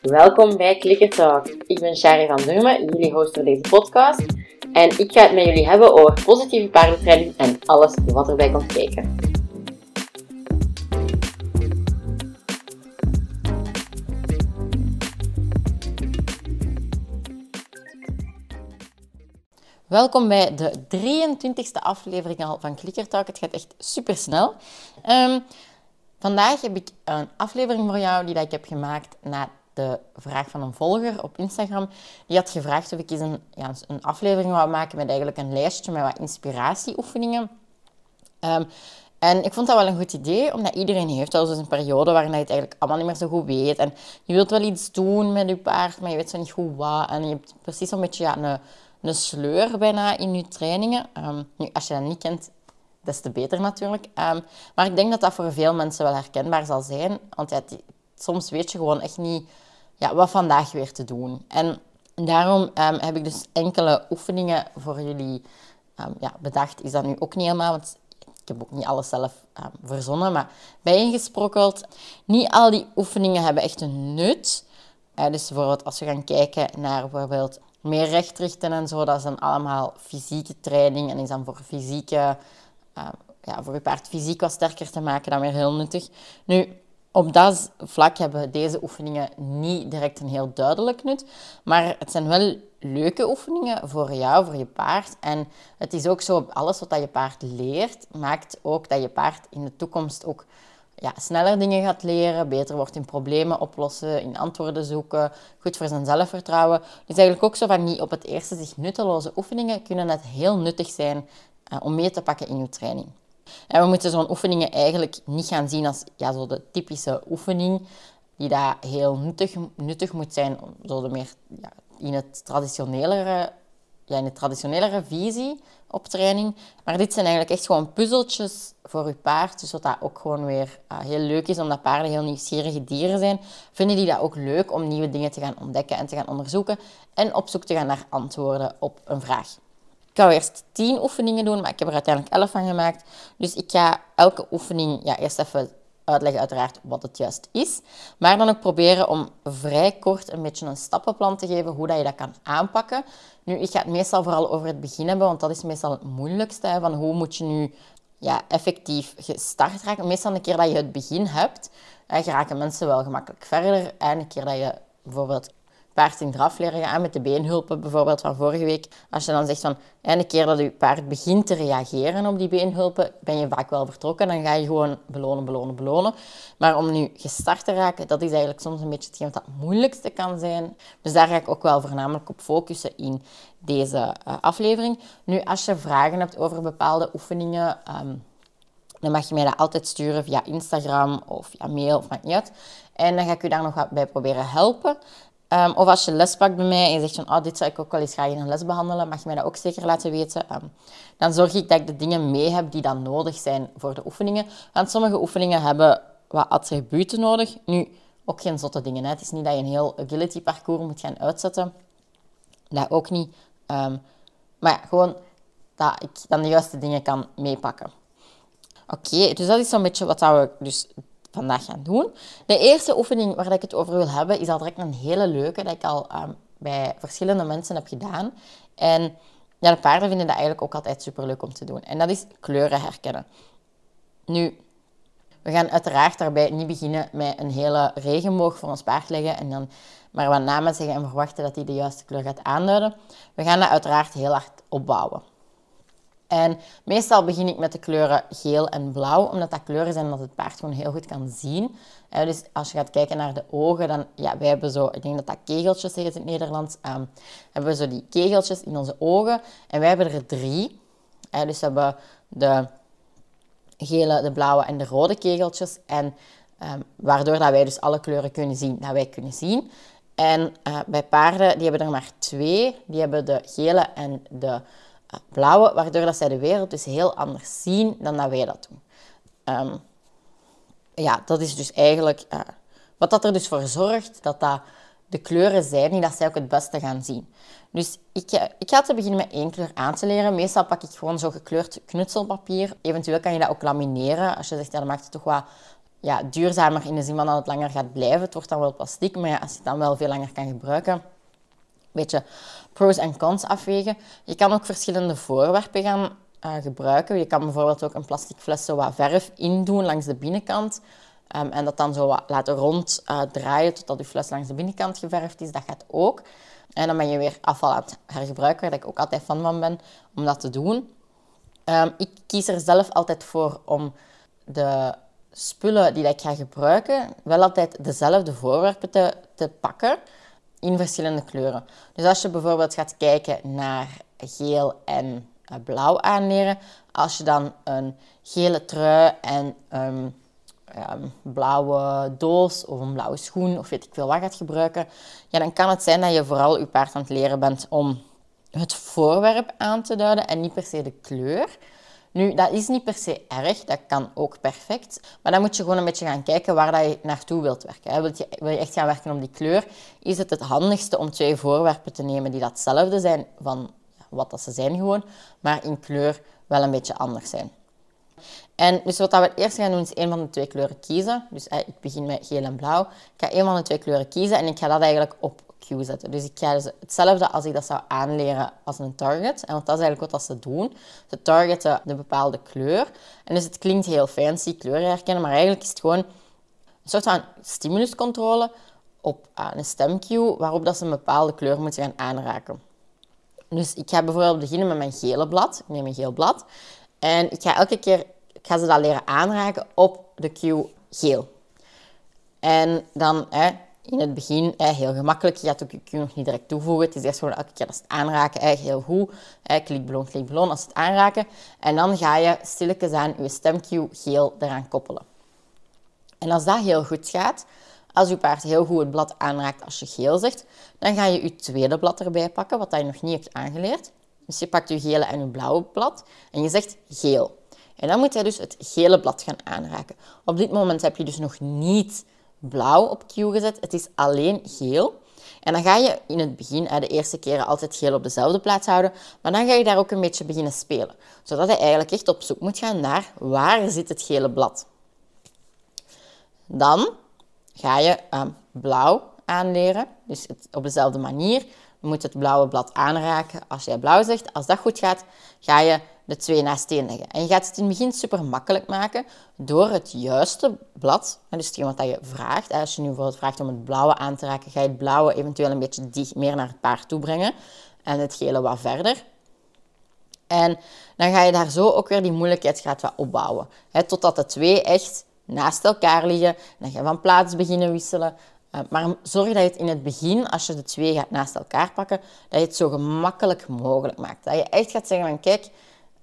Welkom bij Clicker Talk. Ik ben Shari van Durmen, jullie host voor deze podcast. En ik ga het met jullie hebben over positieve paardentraining en alles wat erbij komt kijken. Welkom bij de 23e aflevering al van Clicker Talk. Het gaat echt super snel. Ehm, vandaag heb ik een aflevering voor jou die ik heb gemaakt na de vraag van een volger op Instagram. Die had gevraagd of ik eens een, ja, een aflevering wou maken met eigenlijk een lijstje met wat inspiratieoefeningen. Um, en ik vond dat wel een goed idee, omdat iedereen heeft wel een periode waarin je het eigenlijk allemaal niet meer zo goed weet. En je wilt wel iets doen met je paard, maar je weet zo niet goed wat. En je hebt precies een beetje ja, een, een sleur bijna in je trainingen. Um, nu, als je dat niet kent, des te beter natuurlijk. Um, maar ik denk dat dat voor veel mensen wel herkenbaar zal zijn. Want ja, soms weet je gewoon echt niet ja, wat vandaag weer te doen. En daarom um, heb ik dus enkele oefeningen voor jullie um, ja, bedacht. Is dat nu ook niet helemaal, want ik heb ook niet alles zelf verzonnen, maar bijeengesprokkeld. Niet al die oefeningen hebben echt een nut. Uh, dus bijvoorbeeld als we gaan kijken naar bijvoorbeeld meer rechtrichten en zo, dat is dan allemaal fysieke training en is dan voor fysieke, ja, voor je paard fysiek wat sterker te maken dan weer heel nuttig. Nu, op dat vlak hebben deze oefeningen niet direct een heel duidelijk nut, maar het zijn wel leuke oefeningen voor jou, voor je paard. En het is ook zo, alles wat je paard leert, maakt ook dat je paard in de toekomst ook ja, sneller dingen gaat leren, beter wordt in problemen oplossen, in antwoorden zoeken, goed voor zijn zelfvertrouwen. Dus eigenlijk ook zo van niet op het eerste zich nutteloze oefeningen kunnen net heel nuttig zijn uh, om mee te pakken in je training. En we moeten zo'n oefeningen eigenlijk niet gaan zien als ja, zo de typische oefening, die daar heel nuttig, nuttig moet zijn, zo meer ja, in, het traditionelere, ja, in de traditionelere visie op training. Maar dit zijn eigenlijk echt gewoon puzzeltjes voor je paard. Dus wat dat ook gewoon weer uh, heel leuk is, omdat paarden heel nieuwsgierige dieren zijn, vinden die dat ook leuk om nieuwe dingen te gaan ontdekken en te gaan onderzoeken en op zoek te gaan naar antwoorden op een vraag. Ik wou eerst tien oefeningen doen, maar ik heb er uiteindelijk elf van gemaakt. Dus ik ga elke oefening ja, eerst even uitleggen, uiteraard, wat het juist is. Maar dan ook proberen om vrij kort een beetje een stappenplan te geven hoe dat je dat kan aanpakken. Nu, ik ga het meestal vooral over het begin hebben, want dat is meestal het moeilijkste. Van hoe moet je nu ja, effectief gestart raken. Meestal een keer dat je het begin hebt, geraken mensen wel gemakkelijk verder. En een keer dat je bijvoorbeeld paard in draf leren gaan met de beenhulpen bijvoorbeeld van vorige week. Als je dan zegt van een keer dat je paard begint te reageren op die beenhulpen, ben je vaak wel vertrokken. Dan ga je gewoon belonen, belonen, belonen. Maar om nu gestart te raken, dat is eigenlijk soms een beetje hetgeen wat het moeilijkste kan zijn. Dus daar ga ik ook wel voornamelijk op focussen in deze uh, aflevering. Nu, als je vragen hebt over bepaalde oefeningen, um, dan mag je mij dat altijd sturen via Instagram of via mail, of maakt niet. En dan ga ik u daar nog wat bij proberen helpen. Um, of als je les pakt bij mij en je zegt van, oh, dit zou ik ook wel eens graag in een les behandelen, mag je mij dat ook zeker laten weten. Um, dan zorg ik dat ik de dingen mee heb die dan nodig zijn voor de oefeningen. Want sommige oefeningen hebben wat attributen nodig. Nu, ook geen zotte dingen. Hè. Het is niet dat je een heel agility parcours moet gaan uitzetten. Dat ook niet. Um, maar gewoon dat ik dan de juiste dingen kan meepakken. Oké, dus dat is zo'n beetje wat we dus vandaag gaan doen. De eerste oefening waar ik het over wil hebben, is al direct een hele leuke, dat ik al um, bij verschillende mensen heb gedaan. En ja, de paarden vinden dat eigenlijk ook altijd super leuk om te doen. En dat is kleuren herkennen. Nu, we gaan uiteraard daarbij niet beginnen met een hele regenboog voor ons paard leggen en dan maar wat namen zeggen en verwachten dat hij de juiste kleur gaat aanduiden. We gaan dat uiteraard heel hard opbouwen. En meestal begin ik met de kleuren geel en blauw, omdat dat kleuren zijn dat het paard gewoon heel goed kan zien. dus als je gaat kijken naar de ogen, dan, ja, wij hebben zo, ik denk dat dat kegeltjes heet in het Nederlands, um, hebben we zo die kegeltjes in onze ogen. En wij hebben er drie. dus we hebben de gele, de blauwe en de rode kegeltjes. En um, waardoor dat wij dus alle kleuren kunnen zien, dat wij kunnen zien. En uh, bij paarden, die hebben er maar twee. Die hebben de gele en de blauwe, waardoor dat zij de wereld dus heel anders zien dan dat wij dat doen. Um, ja, dat is dus eigenlijk uh, wat dat er dus voor zorgt dat dat de kleuren zijn die dat zij ook het beste gaan zien. Dus ik, eh, ik ga te beginnen met één kleur aan te leren. Meestal pak ik gewoon zo gekleurd knutselpapier. Eventueel kan je dat ook lamineren. Als je zegt, dan maakt het toch wat ja, duurzamer in de zin van dat het langer gaat blijven. Het wordt dan wel plastic, maar ja, als je het dan wel veel langer kan gebruiken, beetje pros en cons afwegen. Je kan ook verschillende voorwerpen gaan uh, gebruiken. Je kan bijvoorbeeld ook een plastic fles zo wat verf indoen langs de binnenkant. Um, en dat dan zo wat laten ronddraaien uh, totdat je fles langs de binnenkant geverfd is. Dat gaat ook. En dan ben je weer afval aan het hergebruiken, waar ik ook altijd fan van ben om dat te doen. Um, ik kies er zelf altijd voor om de spullen die ik ga gebruiken, wel altijd dezelfde voorwerpen te, te pakken in verschillende kleuren. Dus als je bijvoorbeeld gaat kijken naar geel en eh, blauw aanleren, als je dan een gele trui en een um, blauwe doos of een blauwe schoen of weet ik veel wat gaat gebruiken, ja, dan kan het zijn dat je vooral je paard aan het leren bent om het voorwerp aan te duiden en niet per se de kleur. Nu, dat is niet per se erg, dat kan ook perfect. Maar dan moet je gewoon een beetje gaan kijken waar dat je naartoe wilt werken. Wil, je, wil echt gaan werken op die kleur, is het het handigste om twee voorwerpen te nemen die datzelfde zijn van wat dat ze zijn gewoon, maar in kleur wel een beetje anders zijn. En dus wat we eerst gaan doen, is een van de twee kleuren kiezen. Dus ik begin met geel en blauw. Ik ga een van de twee kleuren kiezen en ik ga dat eigenlijk op Dus ik ga dus hetzelfde als ik dat zou aanleren als een target. En want dat is eigenlijk wat ze doen. Ze targeten de bepaalde kleur. En dus het klinkt heel fancy, kleuren herkennen, maar eigenlijk is het gewoon een soort van stimuluscontrole op uh, een stemcue waarop dat ze een bepaalde kleur moeten gaan aanraken. Dus ik ga bijvoorbeeld beginnen met mijn gele blad. Ik neem een geel blad. En ik ga elke keer ik ga ze dat leren aanraken op de cue geel. En dan hè, in het begin hè, heel gemakkelijk. Je gaat ook je cue nog niet direct toevoegen. Het is eerst gewoon elke keer als het aanraken, hè, heel goed. Hè, klik ballon, klik ballon als het aanraken. En dan ga je stilletjes aan je stemcue geel eraan koppelen. En als dat heel goed gaat, als je paard heel goed het blad aanraakt als je geel zegt, dan ga je je tweede blad erbij pakken, wat je nog niet hebt aangeleerd. Dus je pakt je gele en je blauwe blad en je zegt geel. En dan moet je dus het gele blad gaan aanraken. Op dit moment heb je dus nog niet blauw op Q gezet. Het is alleen geel. En dan ga je in het begin, de eerste keren, altijd geel op dezelfde plaats houden. Maar dan ga je daar ook een beetje beginnen spelen. Zodat je eigenlijk echt op zoek moet gaan naar waar zit het gele blad. Dan ga je um, blauw aanleren. Dus het, op dezelfde manier. Je moet het blauwe blad aanraken als jij blauw zegt. Als dat goed gaat, ga je de twee naast één leggen. En je gaat het in het begin super makkelijk maken door het juiste blad, dus hetgeen wat je vraagt. Als je nu bijvoorbeeld vraagt om het blauwe aan te raken, ga je het blauwe eventueel een beetje dicht, meer naar het paard toe brengen en het gele wat verder. En dan ga je daar zo ook weer die moeilijkheidsgraad wat opbouwen. Hè, totdat de twee echt naast elkaar liggen. Dan ga je van plaats beginnen wisselen. Uh, maar zorg dat je het in het begin, als je de twee gaat naast elkaar pakken, dat je het zo gemakkelijk mogelijk maakt. Dat je echt gaat zeggen van kijk,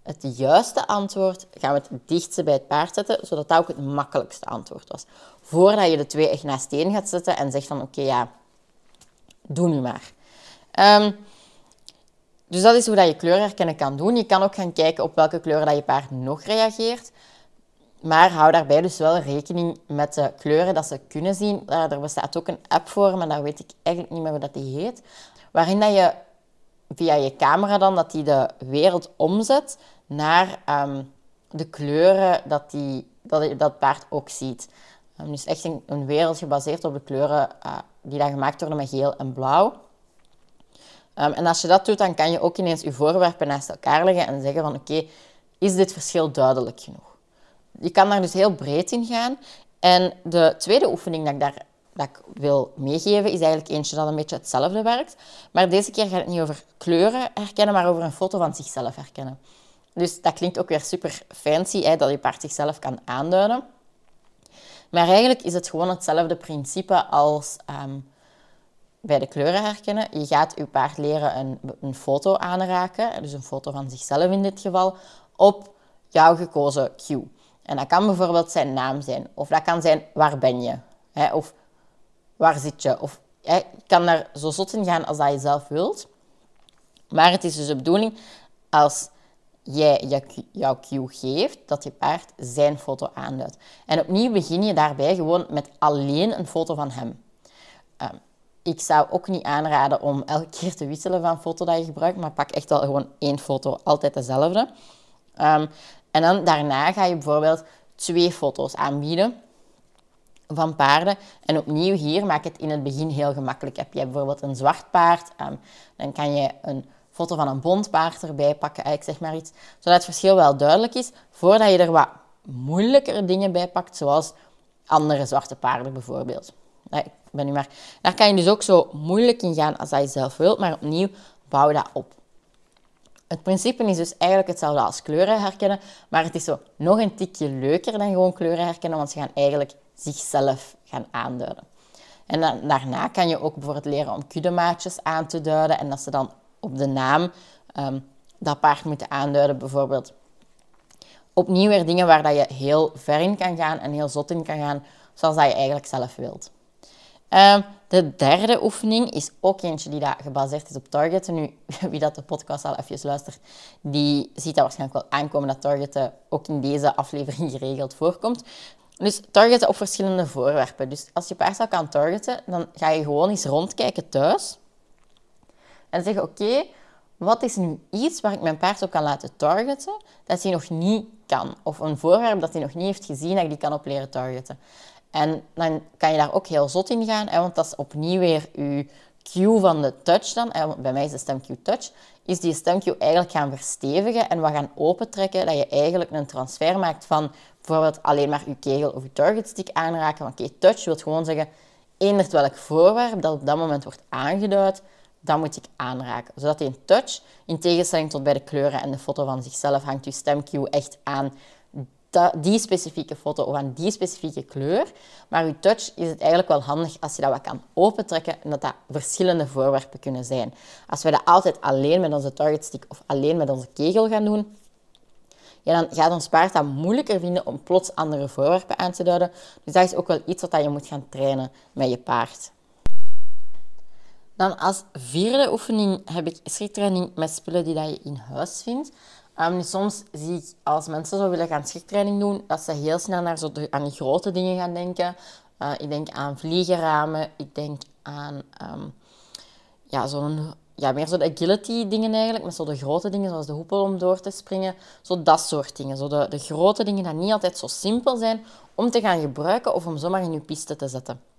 het juiste antwoord gaan we het dichtste bij het paard zetten, zodat dat ook het makkelijkste antwoord was. Voordat je de twee echt naast één gaat zetten en zegt van oké, ja, doe nu maar. Ehm, dus dat is hoe dat je kleurherkennen kan doen. Je kan ook gaan kijken op welke kleuren dat je paard nog reageert. Maar hou daarbij dus wel rekening met de kleuren dat ze kunnen zien. Er bestaat ook een app voor, maar daar weet ik eigenlijk niet meer hoe dat die heet. Waarin dat je via je camera dan, dat die de wereld omzet naar ehm, de kleuren dat, die, dat dat paard ook ziet. Um, dus echt een, een, wereld gebaseerd op de kleuren uh, die dan gemaakt worden met geel en blauw. Um, en als je dat doet, dan kan je ook ineens je voorwerpen naast elkaar leggen en zeggen van oké, is dit verschil duidelijk genoeg? Je kan daar dus heel breed in gaan. En de tweede oefening dat ik daar dat ik wil meegeven, is eigenlijk eentje dat een beetje hetzelfde werkt. Maar deze keer gaat het niet over kleuren herkennen, maar over een foto van zichzelf herkennen. Dus dat klinkt ook weer super fancy, hè, dat je paard zichzelf kan aanduiden. Maar eigenlijk is het gewoon hetzelfde principe als ehm, bij de kleuren herkennen. Je gaat je paard leren een, een foto aanraken, dus een foto van zichzelf in dit geval, op jouw gekozen cue. En dat kan bijvoorbeeld zijn naam zijn, of dat kan zijn waar ben je, hè, of waar zit je, of je kan daar zo zot in gaan als dat je zelf wilt. Maar het is dus de bedoeling als jij jouw cue geeft, dat je paard zijn foto aanduidt. En opnieuw begin je daarbij gewoon met alleen een foto van hem. Ehm, ik zou ook niet aanraden om elke keer te wisselen van foto dat je gebruikt, maar pak echt wel gewoon één foto, altijd dezelfde. Um, en dan daarna ga je bijvoorbeeld twee foto's aanbieden. van paarden. En opnieuw hier maak het in het begin heel gemakkelijk. Heb je bijvoorbeeld een zwart paard, um, dan kan je een foto van een bont paard erbij pakken, ik zeg maar iets, zodat het verschil wel duidelijk is, voordat je er wat moeilijkere dingen bij pakt, zoals andere zwarte paarden bijvoorbeeld. Ik ben nu maar... Daar kan je dus ook zo moeilijk in gaan als je zelf wilt, maar opnieuw, bouw dat op. Het principe is dus eigenlijk hetzelfde als kleuren herkennen, maar het is zo nog een tikje leuker dan gewoon kleuren herkennen, want ze gaan eigenlijk zichzelf gaan aanduiden. En dan, daarna kan je ook bijvoorbeeld leren om kuddemaatjes aan te duiden en dat ze dan op de naam ehm, dat paard moeten aanduiden, bijvoorbeeld. Opnieuw weer dingen waar dat je heel ver in kan gaan en heel zot in kan gaan, zoals dat je eigenlijk zelf wilt. Ehm, de derde oefening is ook eentje die dat gebaseerd is op targeten. Nu, wie dat de podcast al even luistert, die ziet dat waarschijnlijk wel aankomen dat targeten ook in deze aflevering geregeld voorkomt. Dus targeten op verschillende voorwerpen. Dus als je paard zou kan targeten, dan ga je gewoon eens rondkijken thuis. En zeggen, oké, wat is nu iets waar ik mijn paard op kan laten targeten, dat hij nog niet kan? Of een voorwerp dat hij nog niet heeft gezien, dat ik die kan op leren targeten. En dan kan je daar ook heel zot in gaan, hè, want dat is opnieuw weer je cue van de touch dan. Bij mij is de stemcue touch. Is die stemcue eigenlijk gaan verstevigen en wat gaan opentrekken, dat je eigenlijk een transfer maakt van bijvoorbeeld alleen maar je kegel of je target stick aanraken. Oké, touch wil gewoon zeggen, eender welk voorwerp dat op dat moment wordt aangeduid, dat moet ik aanraken. Zodat een touch, in tegenstelling tot bij de kleuren en de foto van zichzelf, hangt je stemcue echt aan die specifieke foto of aan die specifieke kleur. Maar uw touch is het eigenlijk wel handig als je dat wat kan opentrekken en dat dat verschillende voorwerpen kunnen zijn. Als we dat altijd alleen met onze target stick of alleen met onze kegel gaan doen, ja, dan gaat ons paard dat moeilijker vinden om plots andere voorwerpen aan te duiden. Dus dat is ook wel iets wat je moet gaan trainen met je paard. Dan als vierde oefening heb ik schriktraining met spullen die dat je in huis vindt. Um, soms zie ik als mensen zo willen gaan schriktraining doen, dat ze heel snel naar zo de, aan die grote dingen gaan denken. Uh, ik denk aan vliegenramen, ik denk aan um, ja, zo'n ja, meer zo de agility dingen eigenlijk, met zo de grote dingen zoals de hoepel om door te springen. Zo dat soort dingen. Zo de, de grote dingen die niet altijd zo simpel zijn om te gaan gebruiken of om zomaar in je piste te zetten.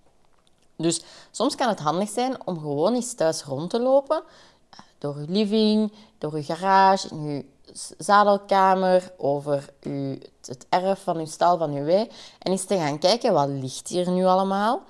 Dus soms kan het handig zijn om gewoon eens thuis rond te lopen. Door je living, door je garage, in je zadelkamer, over uw, het erf van uw stal, van uw wei. En eens te gaan kijken, wat ligt hier nu allemaal?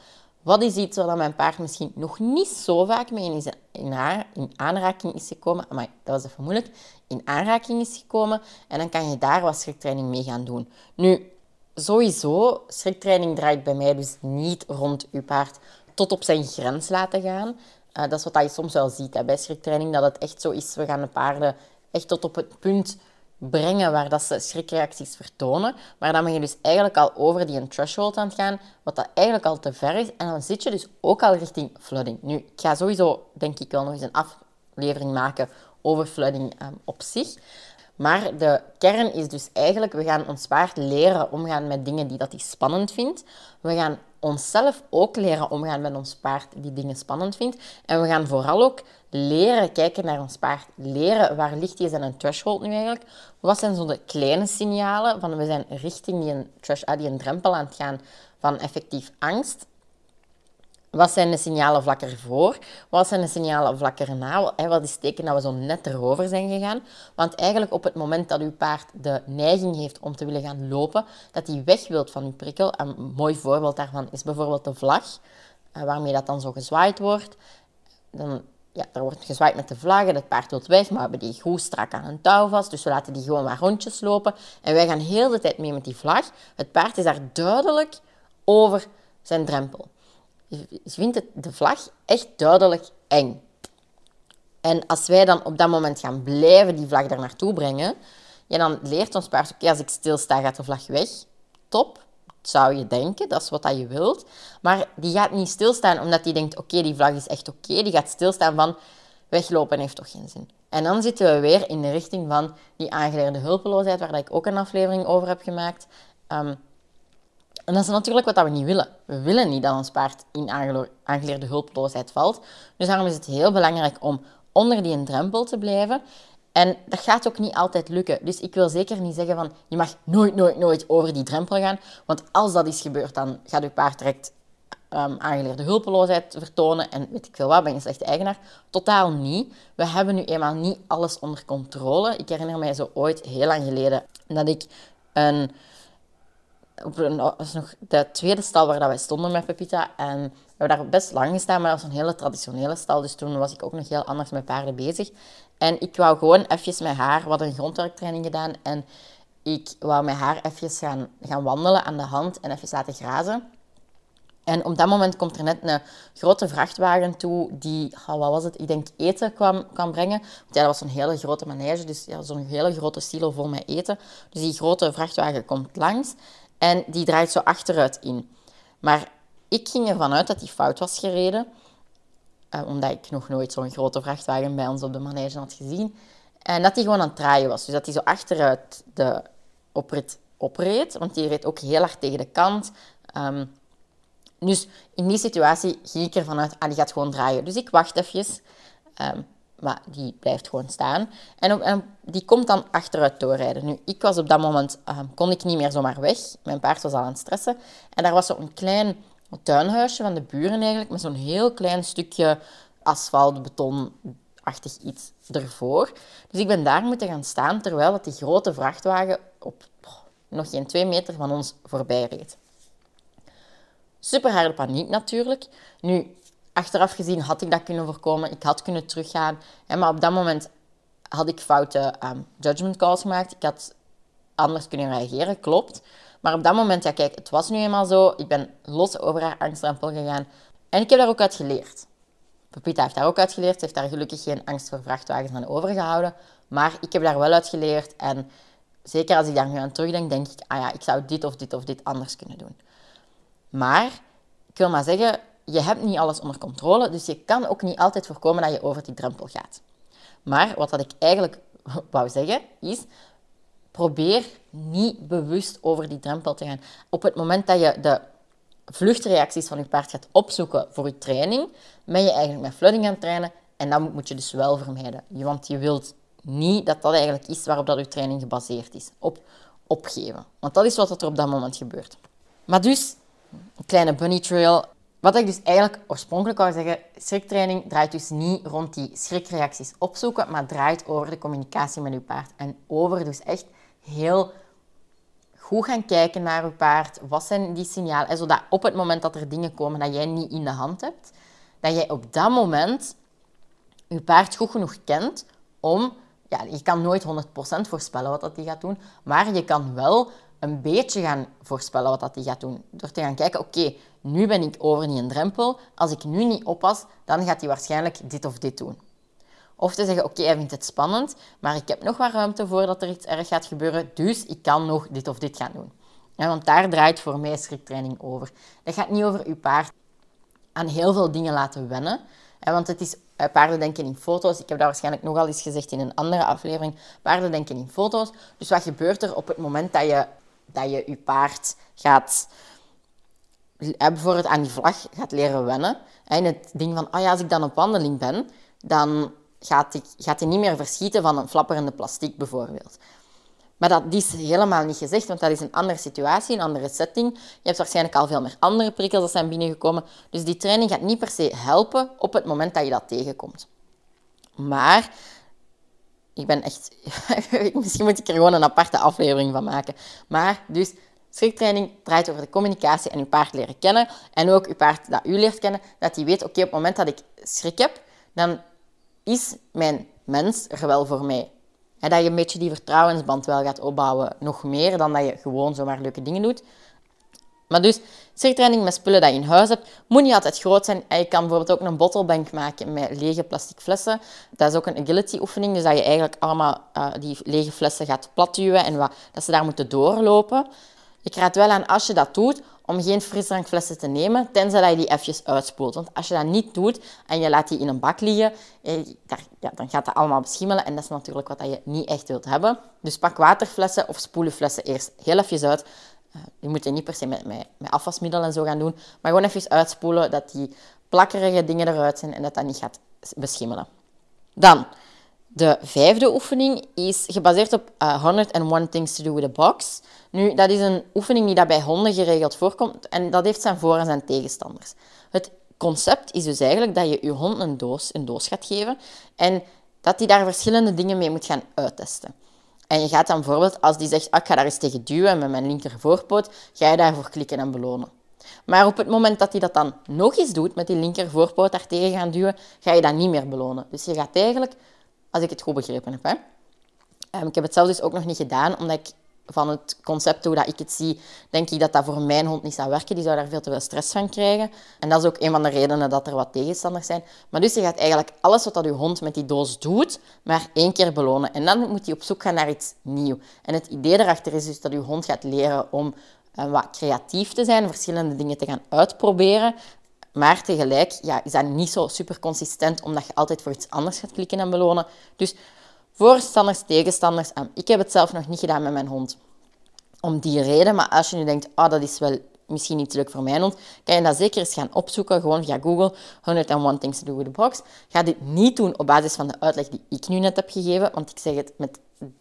Wat is iets waar mijn paard misschien nog niet zo vaak mee in, in, in aanraking is gekomen? Maar dat was even moeilijk. In aanraking is gekomen. En dan kan je daar wat schriktraining mee gaan doen. Nu, sowieso, schriktraining draait bij mij dus niet rond uw paard tot op zijn grens laten gaan. Uh, dat is wat je soms wel ziet hè, bij schriktraining, dat het echt zo is. We gaan de paarden echt tot op het punt brengen waar dat ze schrikreacties vertonen. Maar dan ben je dus eigenlijk al over die threshold aan het gaan, wat dat eigenlijk al te ver is. En dan zit je dus ook al richting flooding. Nu, ik ga sowieso, denk ik, wel nog eens een aflevering maken over flooding um, op zich. Maar de kern is dus eigenlijk, we gaan ons paard leren omgaan met dingen die dat hij spannend vindt. We gaan onszelf ook leren omgaan met ons paard die dingen spannend vindt. En we gaan vooral ook leren kijken naar ons paard. Leren waar ligt die zijn threshold nu eigenlijk? Wat zijn zo de kleine signalen van we zijn richting die een, ah, die een drempel aan het gaan van effectief angst. Wat zijn de signalen vlak ervoor? Wat zijn de signalen vlak erna? Wat is het teken dat we zo net erover zijn gegaan? Want eigenlijk op het moment dat uw paard de neiging heeft om te willen gaan lopen, dat hij weg wilt van uw prikkel. Een mooi voorbeeld daarvan is bijvoorbeeld de vlag, eh, waarmee dat dan zo gezwaaid wordt. Dan, ja, er wordt gezwaaid met de vlag en het paard wil weg, maar we hebben die goed strak aan een touw vast. Dus we laten die gewoon maar rondjes lopen. En wij gaan heel de tijd mee met die vlag. Het paard is daar duidelijk over zijn drempel vindt het, de vlag echt duidelijk eng. En als wij dan op dat moment gaan blijven die vlag daar naartoe brengen, ja, dan leert ons paard, oké, als ik stilsta, gaat de vlag weg. Top, zou je denken, dat is wat dat je wilt. Maar die gaat niet stilstaan omdat hij denkt, oké, die vlag is echt oké. Die gaat stilstaan van, weglopen heeft toch geen zin. En dan zitten we weer in de richting van die aangeleerde hulpeloosheid, waar ik ook een aflevering over heb gemaakt. Um, en dat is natuurlijk wat we niet willen. We willen niet dat ons paard in aangeleerde hulpeloosheid valt. Dus daarom is het heel belangrijk om onder die drempel te blijven En dat gaat ook niet altijd lukken. Dus ik wil zeker niet zeggen van je mag nooit, nooit, nooit over die drempel gaan. Want als dat is gebeurd, dan gaat je paard direct um, aangeleerde hulpeloosheid vertonen en weet ik veel wat, ben je een slechte eigenaar. Totaal niet. We hebben nu eenmaal niet alles onder controle. Ik herinner mij zo ooit, heel lang geleden, dat ik een... Op was nog de tweede stal waar dat wij stonden met Pepita. En we hebben daar best lang gestaan, maar dat was een hele traditionele stal. Dus toen was ik ook nog heel anders met paarden bezig. En ik wou gewoon even met haar, wat een grondwerktraining gedaan. En ik wou met haar even gaan, gaan wandelen aan de hand en even laten grazen. En op dat moment komt er net een grote vrachtwagen toe die, wat was het, ik denk eten kwam, kwam brengen. Want ja, dat was een hele grote manege, dus ja, zo'n hele grote silo vol met eten. Dus die grote vrachtwagen komt langs en die draait zo achteruit in. Maar ik ging ervan uit dat die fout was gereden, eh, omdat ik nog nooit zo'n grote vrachtwagen bij ons op de manege had gezien. En dat die gewoon aan het draaien was. Dus dat hij zo achteruit de oprit opreed, want die reed ook heel hard tegen de kant. Um, dus in die situatie ging ik ervan uit, ah, die gaat gewoon draaien. Dus ik wacht even, um, maar die blijft gewoon staan. En, en, die komt dan achteruit doorrijden. Nu, ik was op dat moment, um, kon ik niet meer zomaar weg. Mijn paard was al aan het stressen. En daar was zo'n klein tuinhuisje van de buren eigenlijk, met zo'n heel klein stukje asfalt, betonachtig iets ervoor. Dus ik ben daar moeten gaan staan, terwijl dat die grote vrachtwagen op nog geen twee meter van ons voorbij reed. Super harde paniek natuurlijk. Nu, achteraf gezien had ik dat kunnen voorkomen. Ik had kunnen teruggaan. Maar op dat moment had ik foute um, judgment calls gemaakt. Ik had anders kunnen reageren, klopt. Maar op dat moment, ja kijk, het was nu eenmaal zo. Ik ben los over haar angstrempel gegaan. En ik heb daar ook uit geleerd. Pepita heeft daar ook uit geleerd. Ze heeft daar gelukkig geen angst voor vrachtwagens aan overgehouden. Maar ik heb daar wel uit geleerd. En zeker als ik daar nu aan terugdenk, denk ik, ah ja, ik zou dit of dit of dit anders kunnen doen. Maar ik wil maar zeggen, je hebt niet alles onder controle, dus je kan ook niet altijd voorkomen dat je over die drempel gaat. Maar wat dat ik eigenlijk wou zeggen, is probeer niet bewust over die drempel te gaan. Op het moment dat je de vluchtreacties van je paard gaat opzoeken voor je training, ben je eigenlijk met flooding aan het trainen en dat moet je dus wel vermijden. Want je wilt niet dat dat eigenlijk is waarop dat je training gebaseerd is. Op opgeven. Want dat is wat er op dat moment gebeurt. Maar dus, een kleine bunny trail. Wat ik dus eigenlijk oorspronkelijk wou zeggen, schriktraining draait dus niet rond die schrikreacties opzoeken, maar draait over de communicatie met uw paard. En over dus echt heel goed gaan kijken naar uw paard. Wat zijn die signalen? En zodat op het moment dat er dingen komen dat jij niet in de hand hebt, dat jij op dat moment je paard goed genoeg kent om... Ja, je kan nooit 100% voorspellen wat dat die gaat doen, maar je kan wel een beetje gaan voorspellen wat dat die gaat doen. Door te gaan kijken, oké, nu ben ik over die drempel. Als ik nu niet oppas, dan gaat hij waarschijnlijk dit of dit doen. Of te zeggen, oké, hij vindt het spannend, maar ik heb nog wat ruimte voor dat er iets erg gaat gebeuren, dus ik kan nog dit of dit gaan doen. Ja, want daar draait voor mij schriktraining over. Dat gaat niet over uw paard aan heel veel dingen laten wennen. Want het is eh, paarden denken in foto's. Ik heb dat waarschijnlijk nogal eens gezegd in een andere aflevering. Paarden denken in foto's. Dus wat gebeurt er op het moment dat je dat je je paard gaat, bijvoorbeeld aan die vlag gaat leren wennen. En het ding van, oh ja, als ik dan op wandeling ben, dan gaat hij, gaat hij niet meer verschieten van een flapperende plastic bijvoorbeeld. Maar dat is helemaal niet gezegd, want dat is een andere situatie, een andere setting. Je hebt waarschijnlijk al veel meer andere prikkels dat zijn binnengekomen. Dus die training gaat niet per se helpen op het moment dat je dat tegenkomt. Maar ik ben echt... Misschien moet ik er gewoon een aparte aflevering van maken. Maar dus, schriktraining draait over de communicatie en uw paard leren kennen. En ook uw paard dat u leert kennen. Dat hij weet, oké, op het moment dat ik schrik heb, dan is mijn mens er wel voor mij. En dat je een beetje die vertrouwensband wel gaat opbouwen. Nog meer dan dat je gewoon zomaar leuke dingen doet. Maar dus, cirktraining met spullen dat je in huis hebt, moet niet altijd groot zijn. Je kan bijvoorbeeld ook een bottlebank maken met lege plastic flessen. Dat is ook een agility oefening, dus dat je eigenlijk allemaal uh, die lege flessen gaat platduwen en wat, dat ze daar moeten doorlopen. Ik raad wel aan, als je dat doet, om geen frisdrankflessen te nemen, tenzij dat je die even uitspoelt. Want als je dat niet doet en je laat die in een bak liggen, eh, ja, dan gaat dat allemaal beschimmelen. En dat is natuurlijk wat je niet echt wilt hebben. Dus pak waterflessen of spoelenflessen eerst heel even uit. Uh, je moet je niet per se met, met, met afwasmiddel en zo gaan doen, maar gewoon even uitspoelen dat die plakkerige dingen eruit zijn en dat dat niet gaat beschimmelen. Dan, De vijfde oefening is gebaseerd op uh, 101 Things to Do with a Box. Nu, dat is een oefening die dat bij honden geregeld voorkomt en dat heeft zijn voor- en zijn tegenstanders. Het concept is dus eigenlijk dat je je hond een doos, een doos gaat geven en dat hij daar verschillende dingen mee moet gaan uittesten. En je gaat dan bijvoorbeeld, als die zegt, ah, ik ga daar eens tegen duwen met mijn linker voorpoot, ga je daarvoor klikken en belonen. Maar op het moment dat hij dat dan nog eens doet, met die linker voorpoot daar tegen gaan duwen, ga je dat niet meer belonen. Dus je gaat eigenlijk, als ik het goed begrepen heb, hè, ehm, ik heb het zelf dus ook nog niet gedaan, omdat ik van het concept hoe dat ik het zie, denk ik dat dat voor mijn hond niet zou werken. Die zou daar veel te veel stress van krijgen. En dat is ook een van de redenen dat er wat tegenstanders zijn. Maar dus je gaat eigenlijk alles wat dat je hond met die doos doet, maar één keer belonen. En dan moet hij op zoek gaan naar iets nieuws. En het idee daarachter is dus dat je hond gaat leren om uh, wat creatief te zijn, verschillende dingen te gaan uitproberen. Maar tegelijk ja, is dat niet zo super consistent, omdat je altijd voor iets anders gaat klikken en belonen. Dus Voorstanders, tegenstanders. Ik heb het zelf nog niet gedaan met mijn hond. Om die reden. Maar als je nu denkt, oh, dat is wel misschien niet leuk voor mijn hond, kan je dat zeker eens gaan opzoeken, gewoon via Google, 101 Things to Do with the Box. Ga dit niet doen op basis van de uitleg die ik nu net heb gegeven, want ik zeg het, met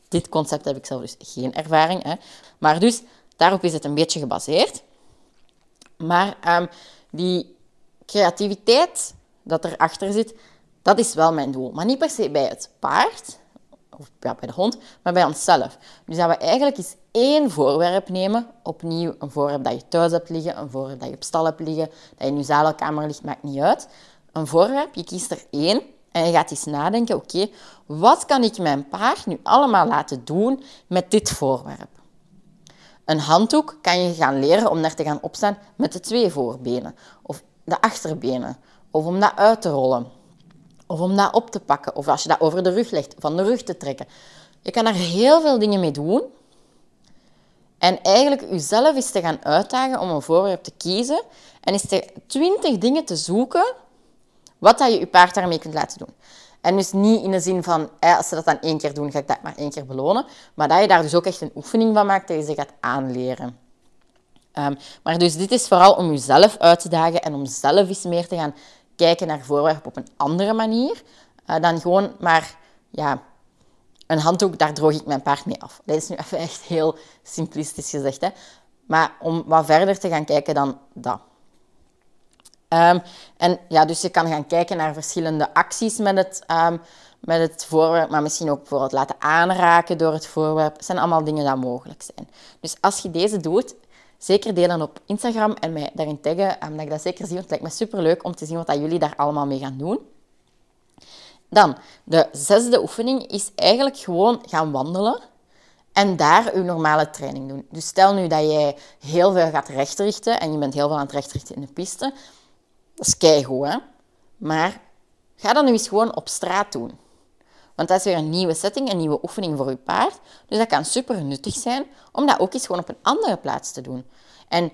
dit concept heb ik zelf dus geen ervaring. Hè. Maar dus, daarop is het een beetje gebaseerd. Maar um, die creativiteit dat erachter zit, dat is wel mijn doel. Maar niet per se bij het paard, of ja, bij de hond, maar bij onszelf. Dus dat we eigenlijk eens één voorwerp nemen, opnieuw een voorwerp dat je thuis hebt liggen, een voorwerp dat je op stal hebt liggen, dat je in je zadelkamer ligt, maakt niet uit. Een voorwerp, je kiest er één en je gaat eens nadenken, oké, wat kan ik mijn paard nu allemaal laten doen met dit voorwerp? Een handdoek kan je gaan leren om daar te gaan opstaan met de twee voorbenen of de achterbenen of om dat uit te rollen of om dat op te pakken. Of als je dat over de rug legt, van de rug te trekken. Je kan er heel veel dingen mee doen. En eigenlijk jezelf is te gaan uitdagen om een voorwerp te kiezen. En is te twintig dingen te zoeken wat dat je je paard daarmee kunt laten doen. En dus niet in de zin van, als ze dat dan één keer doen, ga ik dat maar één keer belonen. Maar dat je daar dus ook echt een oefening van maakt, dat je ze gaat aanleren. Um, maar dus dit is vooral om jezelf uit te dagen en om zelf eens meer te gaan kijken naar voorwerpen op een andere manier uh, dan gewoon maar ja, een handdoek, daar droog ik mijn paard mee af. Dat is nu even echt heel simplistisch gezegd. Hè? Maar om wat verder te gaan kijken dan dat. Um, en ja, dus je kan gaan kijken naar verschillende acties met het, um, met het voorwerp, maar misschien ook bijvoorbeeld laten aanraken door het voorwerp. Dat zijn allemaal dingen die mogelijk zijn. Dus als je deze doet, zeker delen op Instagram en mij daarin taggen, omdat ik dat zeker zie, want het lijkt me superleuk om te zien wat jullie daar allemaal mee gaan doen. Dan, de zesde oefening is eigenlijk gewoon gaan wandelen en daar je normale training doen. Dus stel nu dat jij heel veel gaat rechtrichten en je bent heel veel aan het rechtrichten in de piste. Dat is keigoed? Maar ga dat nu eens gewoon op straat doen. Want dat is weer een nieuwe setting, een nieuwe oefening voor je paard. Dus dat kan super nuttig zijn om dat ook eens gewoon op een andere plaats te doen. En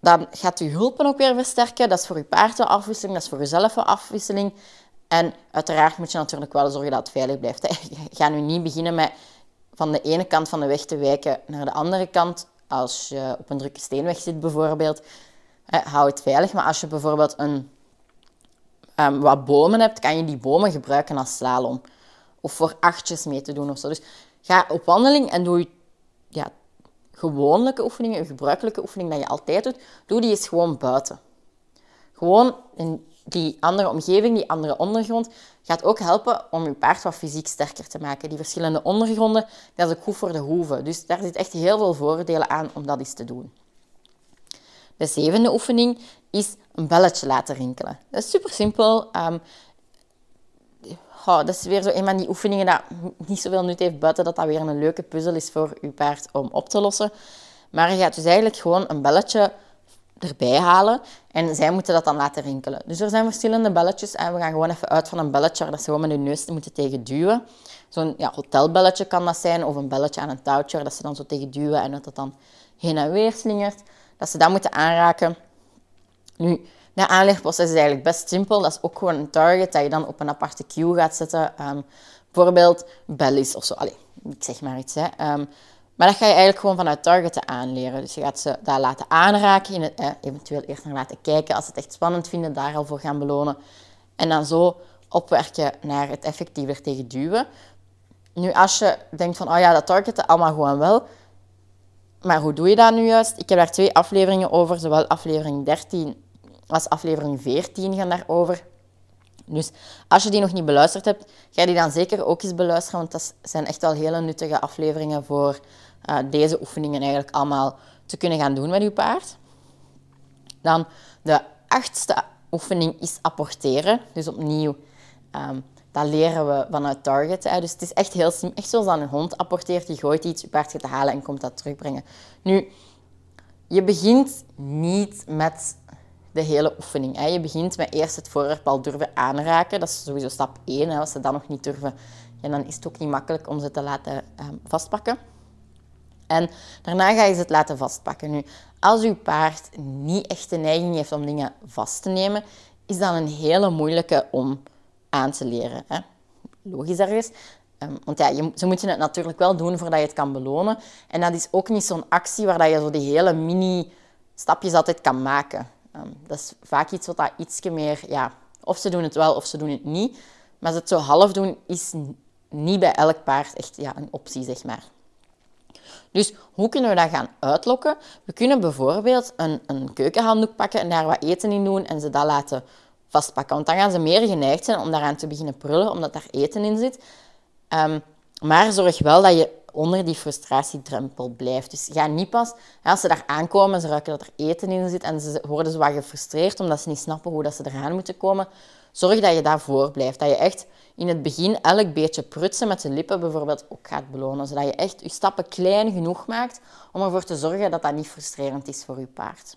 dan gaat je hulpen ook weer versterken. Dat is voor je paard een afwisseling, dat is voor jezelf een afwisseling. En uiteraard moet je natuurlijk wel zorgen dat het veilig blijft. Ga nu niet beginnen met van de ene kant van de weg te wijken naar de andere kant. Als je op een drukke steenweg zit bijvoorbeeld, hou het veilig. Maar als je bijvoorbeeld een um, wat bomen hebt, kan je die bomen gebruiken als slalom. Of voor achtjes mee te doen of zo. Dus ga op wandeling en doe je ja, gewone oefeningen, je gebruikelijke oefening dat je altijd doet, doe die eens gewoon buiten. Gewoon in die andere omgeving, die andere ondergrond, gaat ook helpen om je paard wat fysiek sterker te maken. Die verschillende ondergronden, dat is goed voor de hoeven. Dus daar zit echt heel veel voordelen aan om dat eens te doen. De zevende oefening is een belletje laten rinkelen. Dat is super simpel. Um, dat is weer zo een van die oefeningen dat niet zoveel nut heeft buiten dat dat weer een leuke puzzel is voor je paard om op te lossen. Maar je gaat dus eigenlijk gewoon een belletje erbij halen en zij moeten dat dan laten rinkelen. Dus er zijn verschillende belletjes en we gaan gewoon even uit van een belletje waar dat ze gewoon met hun neus moeten tegen duwen. Zo'n ja, hotelbelletje kan dat zijn of een belletje aan een touwtje waar dat ze dan zo tegen duwen en dat dat dan heen en weer slingert. Dat ze dat moeten aanraken. Nu, de aanlegproces is eigenlijk best simpel. Dat is ook gewoon een target dat je dan op een aparte queue gaat zetten. Um, bijvoorbeeld bellies of zo. Allee, ik zeg maar iets. Hè. Um, maar dat ga je eigenlijk gewoon vanuit targeten aanleren. Dus je gaat ze daar laten aanraken, in het, eh, eventueel eerst naar laten kijken. Als ze het echt spannend vinden, daar al voor gaan belonen. En dan zo opwerken naar het effectiever tegen duwen. Nu, als je denkt van, oh ja, dat targeten allemaal gewoon wel. Maar hoe doe je dat nu juist? Ik heb daar twee afleveringen over, zowel aflevering 13 als aflevering 14 gaan daarover. Dus als je die nog niet beluisterd hebt, ga die dan zeker ook eens beluisteren, want dat zijn echt wel hele nuttige afleveringen voor uh, deze oefeningen eigenlijk allemaal te kunnen gaan doen met je paard. Dan de achtste oefening is apporteren. Dus opnieuw, um, dat leren we vanuit target. Dus het is echt heel simpel. Echt zoals een hond apporteert, die gooit iets, je paard gaat halen en komt dat terugbrengen. Nu, je begint niet met de hele oefening. Hè. Je begint met eerst het voorwerp al durven aanraken. Dat is sowieso stap 1. Hè. Als ze dat nog niet durven, dan is het ook niet makkelijk om ze te laten um, vastpakken. En daarna ga je ze het laten vastpakken. Nu, als uw paard niet echt de neiging heeft om dingen vast te nemen, is dat een hele moeilijke om aan te leren. Hè? Logisch ergens. Um, want ja, je, ze moeten het natuurlijk wel doen voordat je het kan belonen. En dat is ook niet zo'n actie waar je zo die hele mini-stapjes altijd kan maken. Um, dat is vaak iets wat dat ietsje meer... Ja, of ze doen het wel of ze doen het niet. Maar ze het zo half doen is niet bij elk paard echt ja, een optie, zeg maar. Dus hoe kunnen we dat gaan uitlokken? We kunnen bijvoorbeeld een, een keukenhanddoek pakken en daar wat eten in doen en ze dat laten vastpakken. Want dan gaan ze meer geneigd zijn om daaraan te beginnen prullen, omdat daar eten in zit. Ehm, maar zorg wel dat je onder die frustratiedrempel blijft. Dus ga niet pas, als ze daar aankomen, ze ruiken dat er eten in zit en ze worden wat gefrustreerd omdat ze niet snappen hoe dat ze eraan moeten komen. Zorg dat je daarvoor blijft. Dat je echt in het begin elk beetje prutsen met de lippen bijvoorbeeld ook gaat belonen. Zodat je echt je stappen klein genoeg maakt om ervoor te zorgen dat dat niet frustrerend is voor je paard.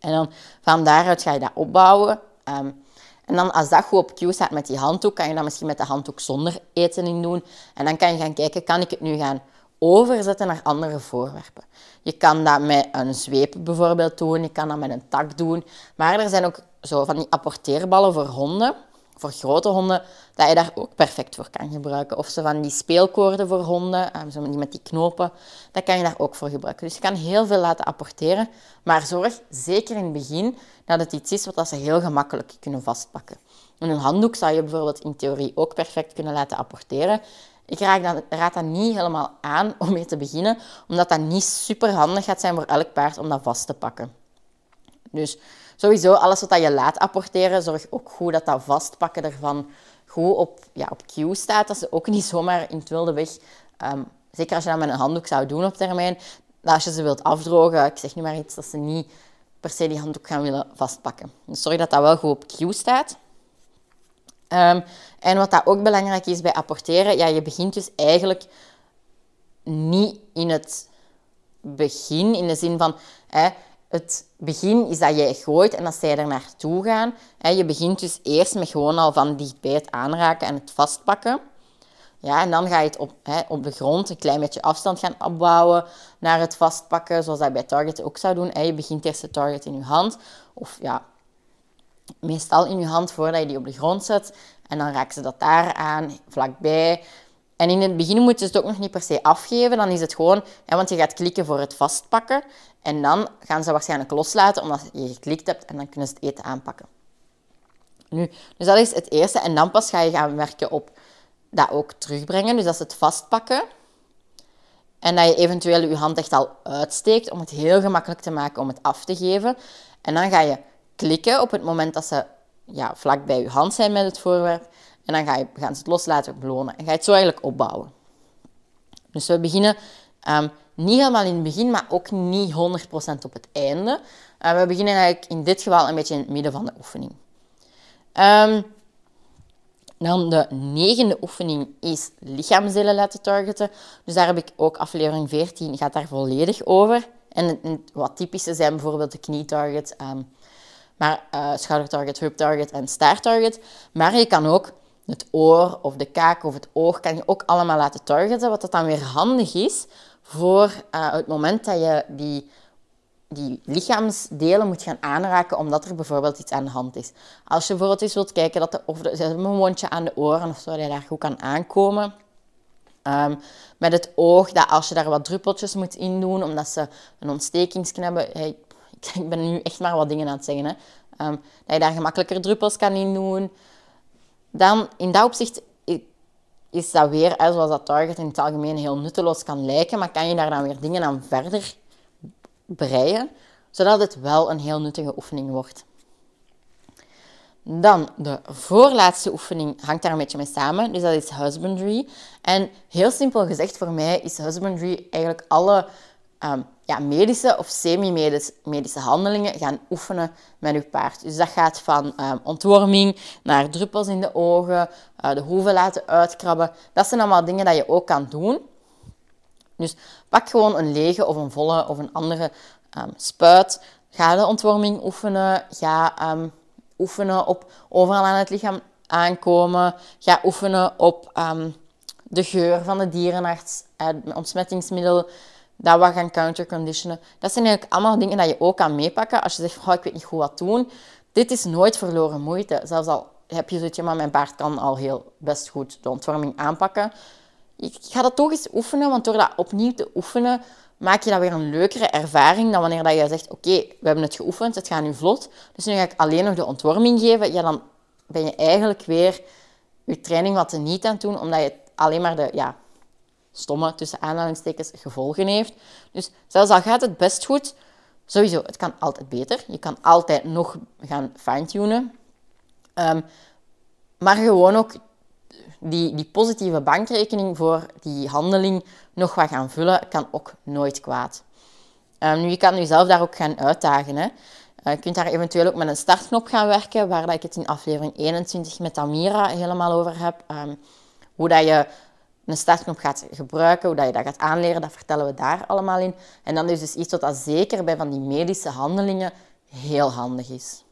En dan van daaruit ga je dat opbouwen. Ehm, en dan als dat goed op cue staat met die handdoek, kan je dat misschien met de handdoek zonder eten in doen. En dan kan je gaan kijken, kan ik het nu gaan overzetten naar andere voorwerpen. Je kan dat met een zweep bijvoorbeeld doen, je kan dat met een tak doen. Maar er zijn ook zo van die apporteerballen voor honden, voor grote honden, dat je daar ook perfect voor kan gebruiken. Of zo van die speelkoorden voor honden, ehm, zo met die knopen, dat kan je daar ook voor gebruiken. Dus je kan heel veel laten apporteren, maar zorg zeker in het begin dat het iets is wat ze heel gemakkelijk kunnen vastpakken. En een handdoek zou je bijvoorbeeld in theorie ook perfect kunnen laten apporteren. Ik raad dat niet helemaal aan om mee te beginnen, omdat dat niet super handig gaat zijn voor elk paard om dat vast te pakken. Dus sowieso, alles wat je laat apporteren, zorg ook goed dat dat vastpakken ervan goed op, ja, op cue staat. Dat ze ook niet zomaar in het wilde weg, ehm, zeker als je dat met een handdoek zou doen op termijn, als je ze wilt afdrogen, ik zeg nu maar iets, dat ze niet per se die handdoek gaan willen vastpakken. Dus zorg dat dat wel goed op cue staat. Ehm, en wat dat ook belangrijk is bij apporteren, ja, je begint dus eigenlijk niet in het begin, in de zin van hè, het begin is dat jij gooit en dat zij er naartoe gaan. Je begint dus eerst met gewoon al van dichtbij het aanraken en het vastpakken. Ja, en dan ga je het op, hè, op de grond een klein beetje afstand gaan opbouwen naar het vastpakken, zoals dat bij target ook zou doen. Je begint eerst de target in je hand, of ja, meestal in je hand voordat je die op de grond zet. En dan raken ze dat daar aan, vlakbij. En in het begin moet je het ook nog niet per se afgeven. Dan is het gewoon, want je gaat klikken voor het vastpakken. En dan gaan ze waarschijnlijk loslaten omdat je geklikt hebt en dan kunnen ze het eten aanpakken. Nu, dus dat is het eerste. En dan pas ga je gaan werken op dat ook terugbrengen. Dus dat is het vastpakken. En dat je eventueel je hand echt al uitsteekt om het heel gemakkelijk te maken om het af te geven. En dan ga je klikken op het moment dat ze ja, vlak bij je hand zijn met het voorwerp. En dan ga je, gaan ze het loslaten belonen. En ga je het zo eigenlijk opbouwen. Dus we beginnen um, niet helemaal in het begin, maar ook niet 100% op het einde. Uh, we beginnen eigenlijk in dit geval een beetje in het midden van de oefening. Um, dan de negende oefening is lichaamsdelen laten targeten. Dus daar heb ik ook aflevering 14, gaat daar volledig over. En wat typische zijn bijvoorbeeld de knietarget, um, maar uh, schoudertarget, heuptarget en staarttarget. Maar je kan ook het oor of de kaak of het oog kan je ook allemaal laten targeten, wat dat dan weer handig is voor uh, het moment dat je die die lichaamsdelen moet gaan aanraken omdat er bijvoorbeeld iets aan de hand is. Als je bijvoorbeeld eens wilt kijken dat er, of hebben een wondje aan de oren of zo, dat je daar goed kan aankomen. Um, met het oog dat als je daar wat druppeltjes moet in doen, omdat ze een ontstekingsje hebben. Ik ben nu echt maar wat dingen aan het zeggen. Hè. Um, dat je daar gemakkelijker druppels kan in doen. Dan in dat opzicht is dat weer, zoals dat target in het algemeen heel nutteloos kan lijken, maar kan je daar dan weer dingen aan verder breien, zodat het wel een heel nuttige oefening wordt. Dan de voorlaatste oefening hangt daar een beetje mee samen, dus dat is husbandry. En heel simpel gezegd, voor mij is husbandry eigenlijk alle Ehm, ja, medische of semi-medische handelingen gaan oefenen met je paard. Dus dat gaat van um, ontworming naar druppels in de ogen, uh, de hoeven laten uitkrabben. Dat zijn allemaal dingen dat je ook kan doen. Dus pak gewoon een lege of een volle of een andere um, spuit. Ga de ontworming oefenen. Ga oefenen op overal aan het lichaam aankomen. Ga oefenen op de geur van de dierenarts, uh, ontsmettingsmiddel dat wat gaan counterconditionen. Dat zijn eigenlijk allemaal dingen dat je ook kan meepakken als je zegt, oh, ik weet niet goed wat doen. Dit is nooit verloren moeite. Zelfs al heb je zoiets, maar mijn paard kan al heel best goed de ontvorming aanpakken. Ik ga dat toch eens oefenen, want door dat opnieuw te oefenen, maak je dat weer een leukere ervaring dan wanneer dat je zegt, oké, we hebben het geoefend, het gaat nu vlot, dus nu ga ik alleen nog de ontworming geven. Ja, dan ben je eigenlijk weer je training wat te niet aan het doen, omdat je alleen maar de, ja, stomme, tussen aanhalingstekens, gevolgen heeft. Dus zelfs al gaat het best goed, sowieso, het kan altijd beter. Je kan altijd nog gaan fine-tunen. Ehm, maar gewoon ook die, die positieve bankrekening voor die handeling nog wat gaan vullen, kan ook nooit kwaad. Um, nu, je kan jezelf daar ook gaan uitdagen. Hè. Uh, je kunt daar eventueel ook met een startknop gaan werken, waar ik het in aflevering 21 met Amira helemaal over heb. Um, hoe dat je een startknop gaat gebruiken, hoe dat je dat gaat aanleren, dat vertellen we daar allemaal in. En dan is dus iets wat dat zeker bij van die medische handelingen heel handig is.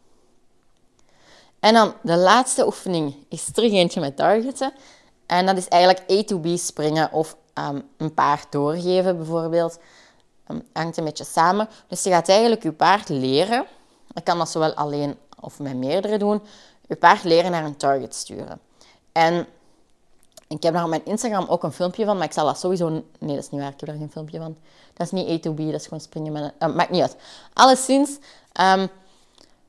En dan de laatste oefening is terug eentje met targeten. En dat is eigenlijk A to B springen of ehm, een paard doorgeven bijvoorbeeld. Um, hangt een beetje samen. Dus je gaat eigenlijk je paard leren. Je kan dat zowel alleen of met meerdere doen. Je paard leren naar een target sturen. En ik heb daar op mijn Instagram ook een filmpje van, maar ik zal dat sowieso... Nee, dat is niet waar. Ik heb daar geen filmpje van. Dat is niet A to B, dat is gewoon springen met een... Uh, maakt niet uit. Alleszins, um,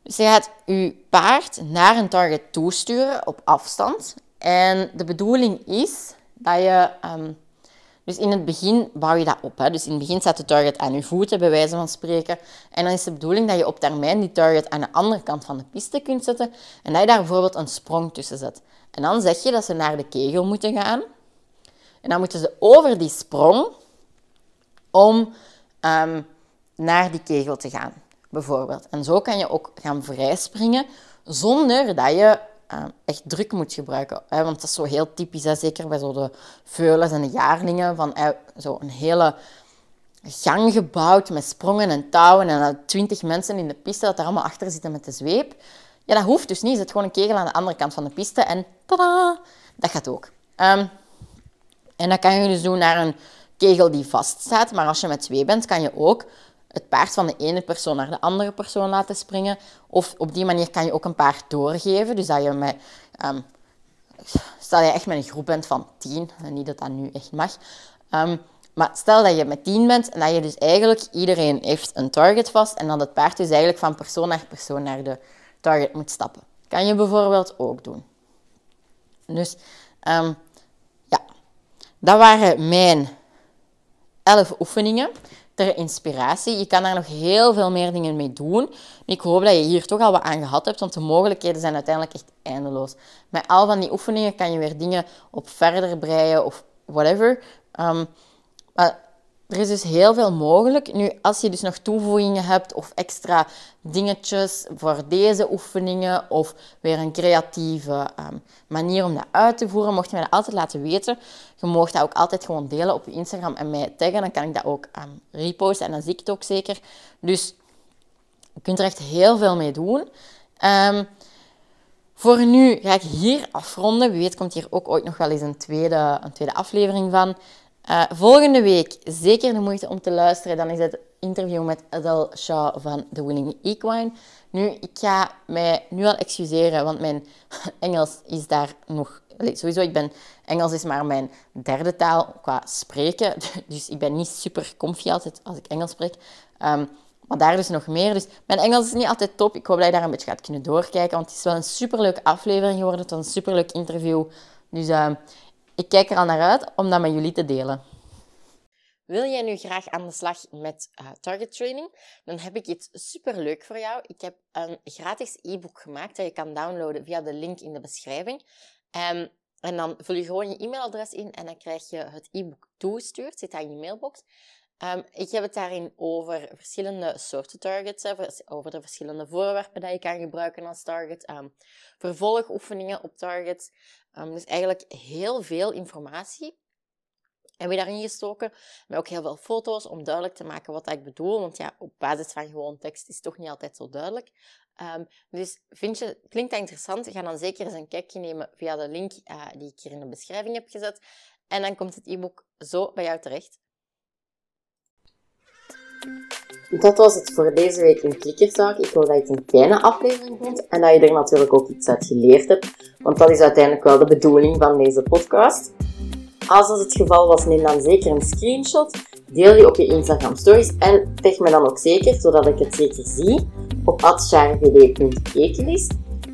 dus je gaat je paard naar een target toesturen op afstand. En de bedoeling is dat je... Um, dus in het begin bouw je dat op. Hè? Dus in het begin staat de target aan je voeten, bij wijze van spreken. En dan is de bedoeling dat je op termijn die target aan de andere kant van de piste kunt zetten. En dat je daar bijvoorbeeld een sprong tussen zet. En dan zeg je dat ze naar de kegel moeten gaan. En dan moeten ze over die sprong om um, naar die kegel te gaan, bijvoorbeeld. En zo kan je ook gaan vrijspringen zonder dat je uh, echt druk moet gebruiken. Hè? Want dat is zo heel typisch, hè? zeker bij zo de veulens en de jaarlingen, van uh, zo een hele gang gebouwd met sprongen en touwen en twintig mensen in de piste dat er allemaal achter zitten met de zweep. Ja, dat hoeft dus niet. Je zet gewoon een kegel aan de andere kant van de piste en tada, dat gaat ook. Um, en dat kan je dus doen naar een kegel die vaststaat. Maar als je met twee bent, kan je ook het paard van de ene persoon naar de andere persoon laten springen. Of op die manier kan je ook een paard doorgeven. Dus dat je met... Um, stel je echt met een groep bent van tien, en niet dat dat nu echt mag. Um, maar stel dat je met tien bent en dat je dus eigenlijk iedereen heeft een target vast en dat het paard dus eigenlijk van persoon naar persoon naar de target moet stappen. Kan je bijvoorbeeld ook doen. Dus um, ja, dat waren mijn elf oefeningen ter inspiratie. Je kan daar nog heel veel meer dingen mee doen. Ik hoop dat je hier toch al wat aan gehad hebt, want de mogelijkheden zijn uiteindelijk echt eindeloos. Met al van die oefeningen kan je weer dingen op verder breien of whatever. Um, maar er is dus heel veel mogelijk. Nu, als je dus nog toevoegingen hebt of extra dingetjes voor deze oefeningen of weer een creatieve um, manier om dat uit te voeren, mocht je mij dat altijd laten weten. Je mag dat ook altijd gewoon delen op je Instagram en mij taggen. Dan kan ik dat ook um, reposten en dan zie ik het ook zeker. Dus je kunt er echt heel veel mee doen. Um, voor nu ga ik hier afronden. Wie weet komt hier ook ooit nog wel eens een tweede, een tweede aflevering van. Uh, volgende week zeker de moeite om te luisteren. Dan is het interview met Adele Shaw van The Winning Equine. Nu, ik ga mij nu al excuseren, want mijn Engels is daar nog... sowieso, ik ben... Engels is maar mijn derde taal qua spreken. Dus ik ben niet super comfy altijd als ik Engels spreek. Um, Maar daar dus nog meer. Dus mijn Engels is niet altijd top. Ik hoop dat je daar een beetje gaat kunnen doorkijken. Want het is wel een superleuke aflevering geworden. Het een superleuk interview. Dus uh, ik kijk er al naar uit om dat met jullie te delen. Wil jij nu graag aan de slag met uh, target training? Dan heb ik iets superleuk voor jou. Ik heb een gratis e-book gemaakt dat je kan downloaden via de link in de beschrijving. Um, en dan vul je gewoon je e-mailadres in en dan krijg je het e-book toegestuurd. Zit in je mailbox. Um, ik heb het daarin over verschillende soorten targets, over de verschillende voorwerpen die je kan gebruiken als target, um, vervolgoefeningen op targets. Dus eigenlijk heel veel informatie hebben we daarin gestoken. Maar ook heel veel foto's om duidelijk te maken wat ik bedoel. Want ja, op basis van gewoon tekst is het toch niet altijd zo duidelijk. Um, dus vind je, klinkt dat interessant? Ga dan zeker eens een kijkje nemen via de link uh, die ik hier in de beschrijving heb gezet. En dan komt het e-book zo bij jou terecht. Dat was het voor deze week in Klikkertalk. Ik hoop dat je het een fijne aflevering vond en dat je er natuurlijk ook iets uit geleerd hebt. Want dat is uiteindelijk wel de bedoeling van deze podcast. Als dat het geval was, neem dan zeker een screenshot. Deel die op je Instagram stories en tag me dan ook zeker, zodat ik het zeker zie, op atsjarevd.ekelist.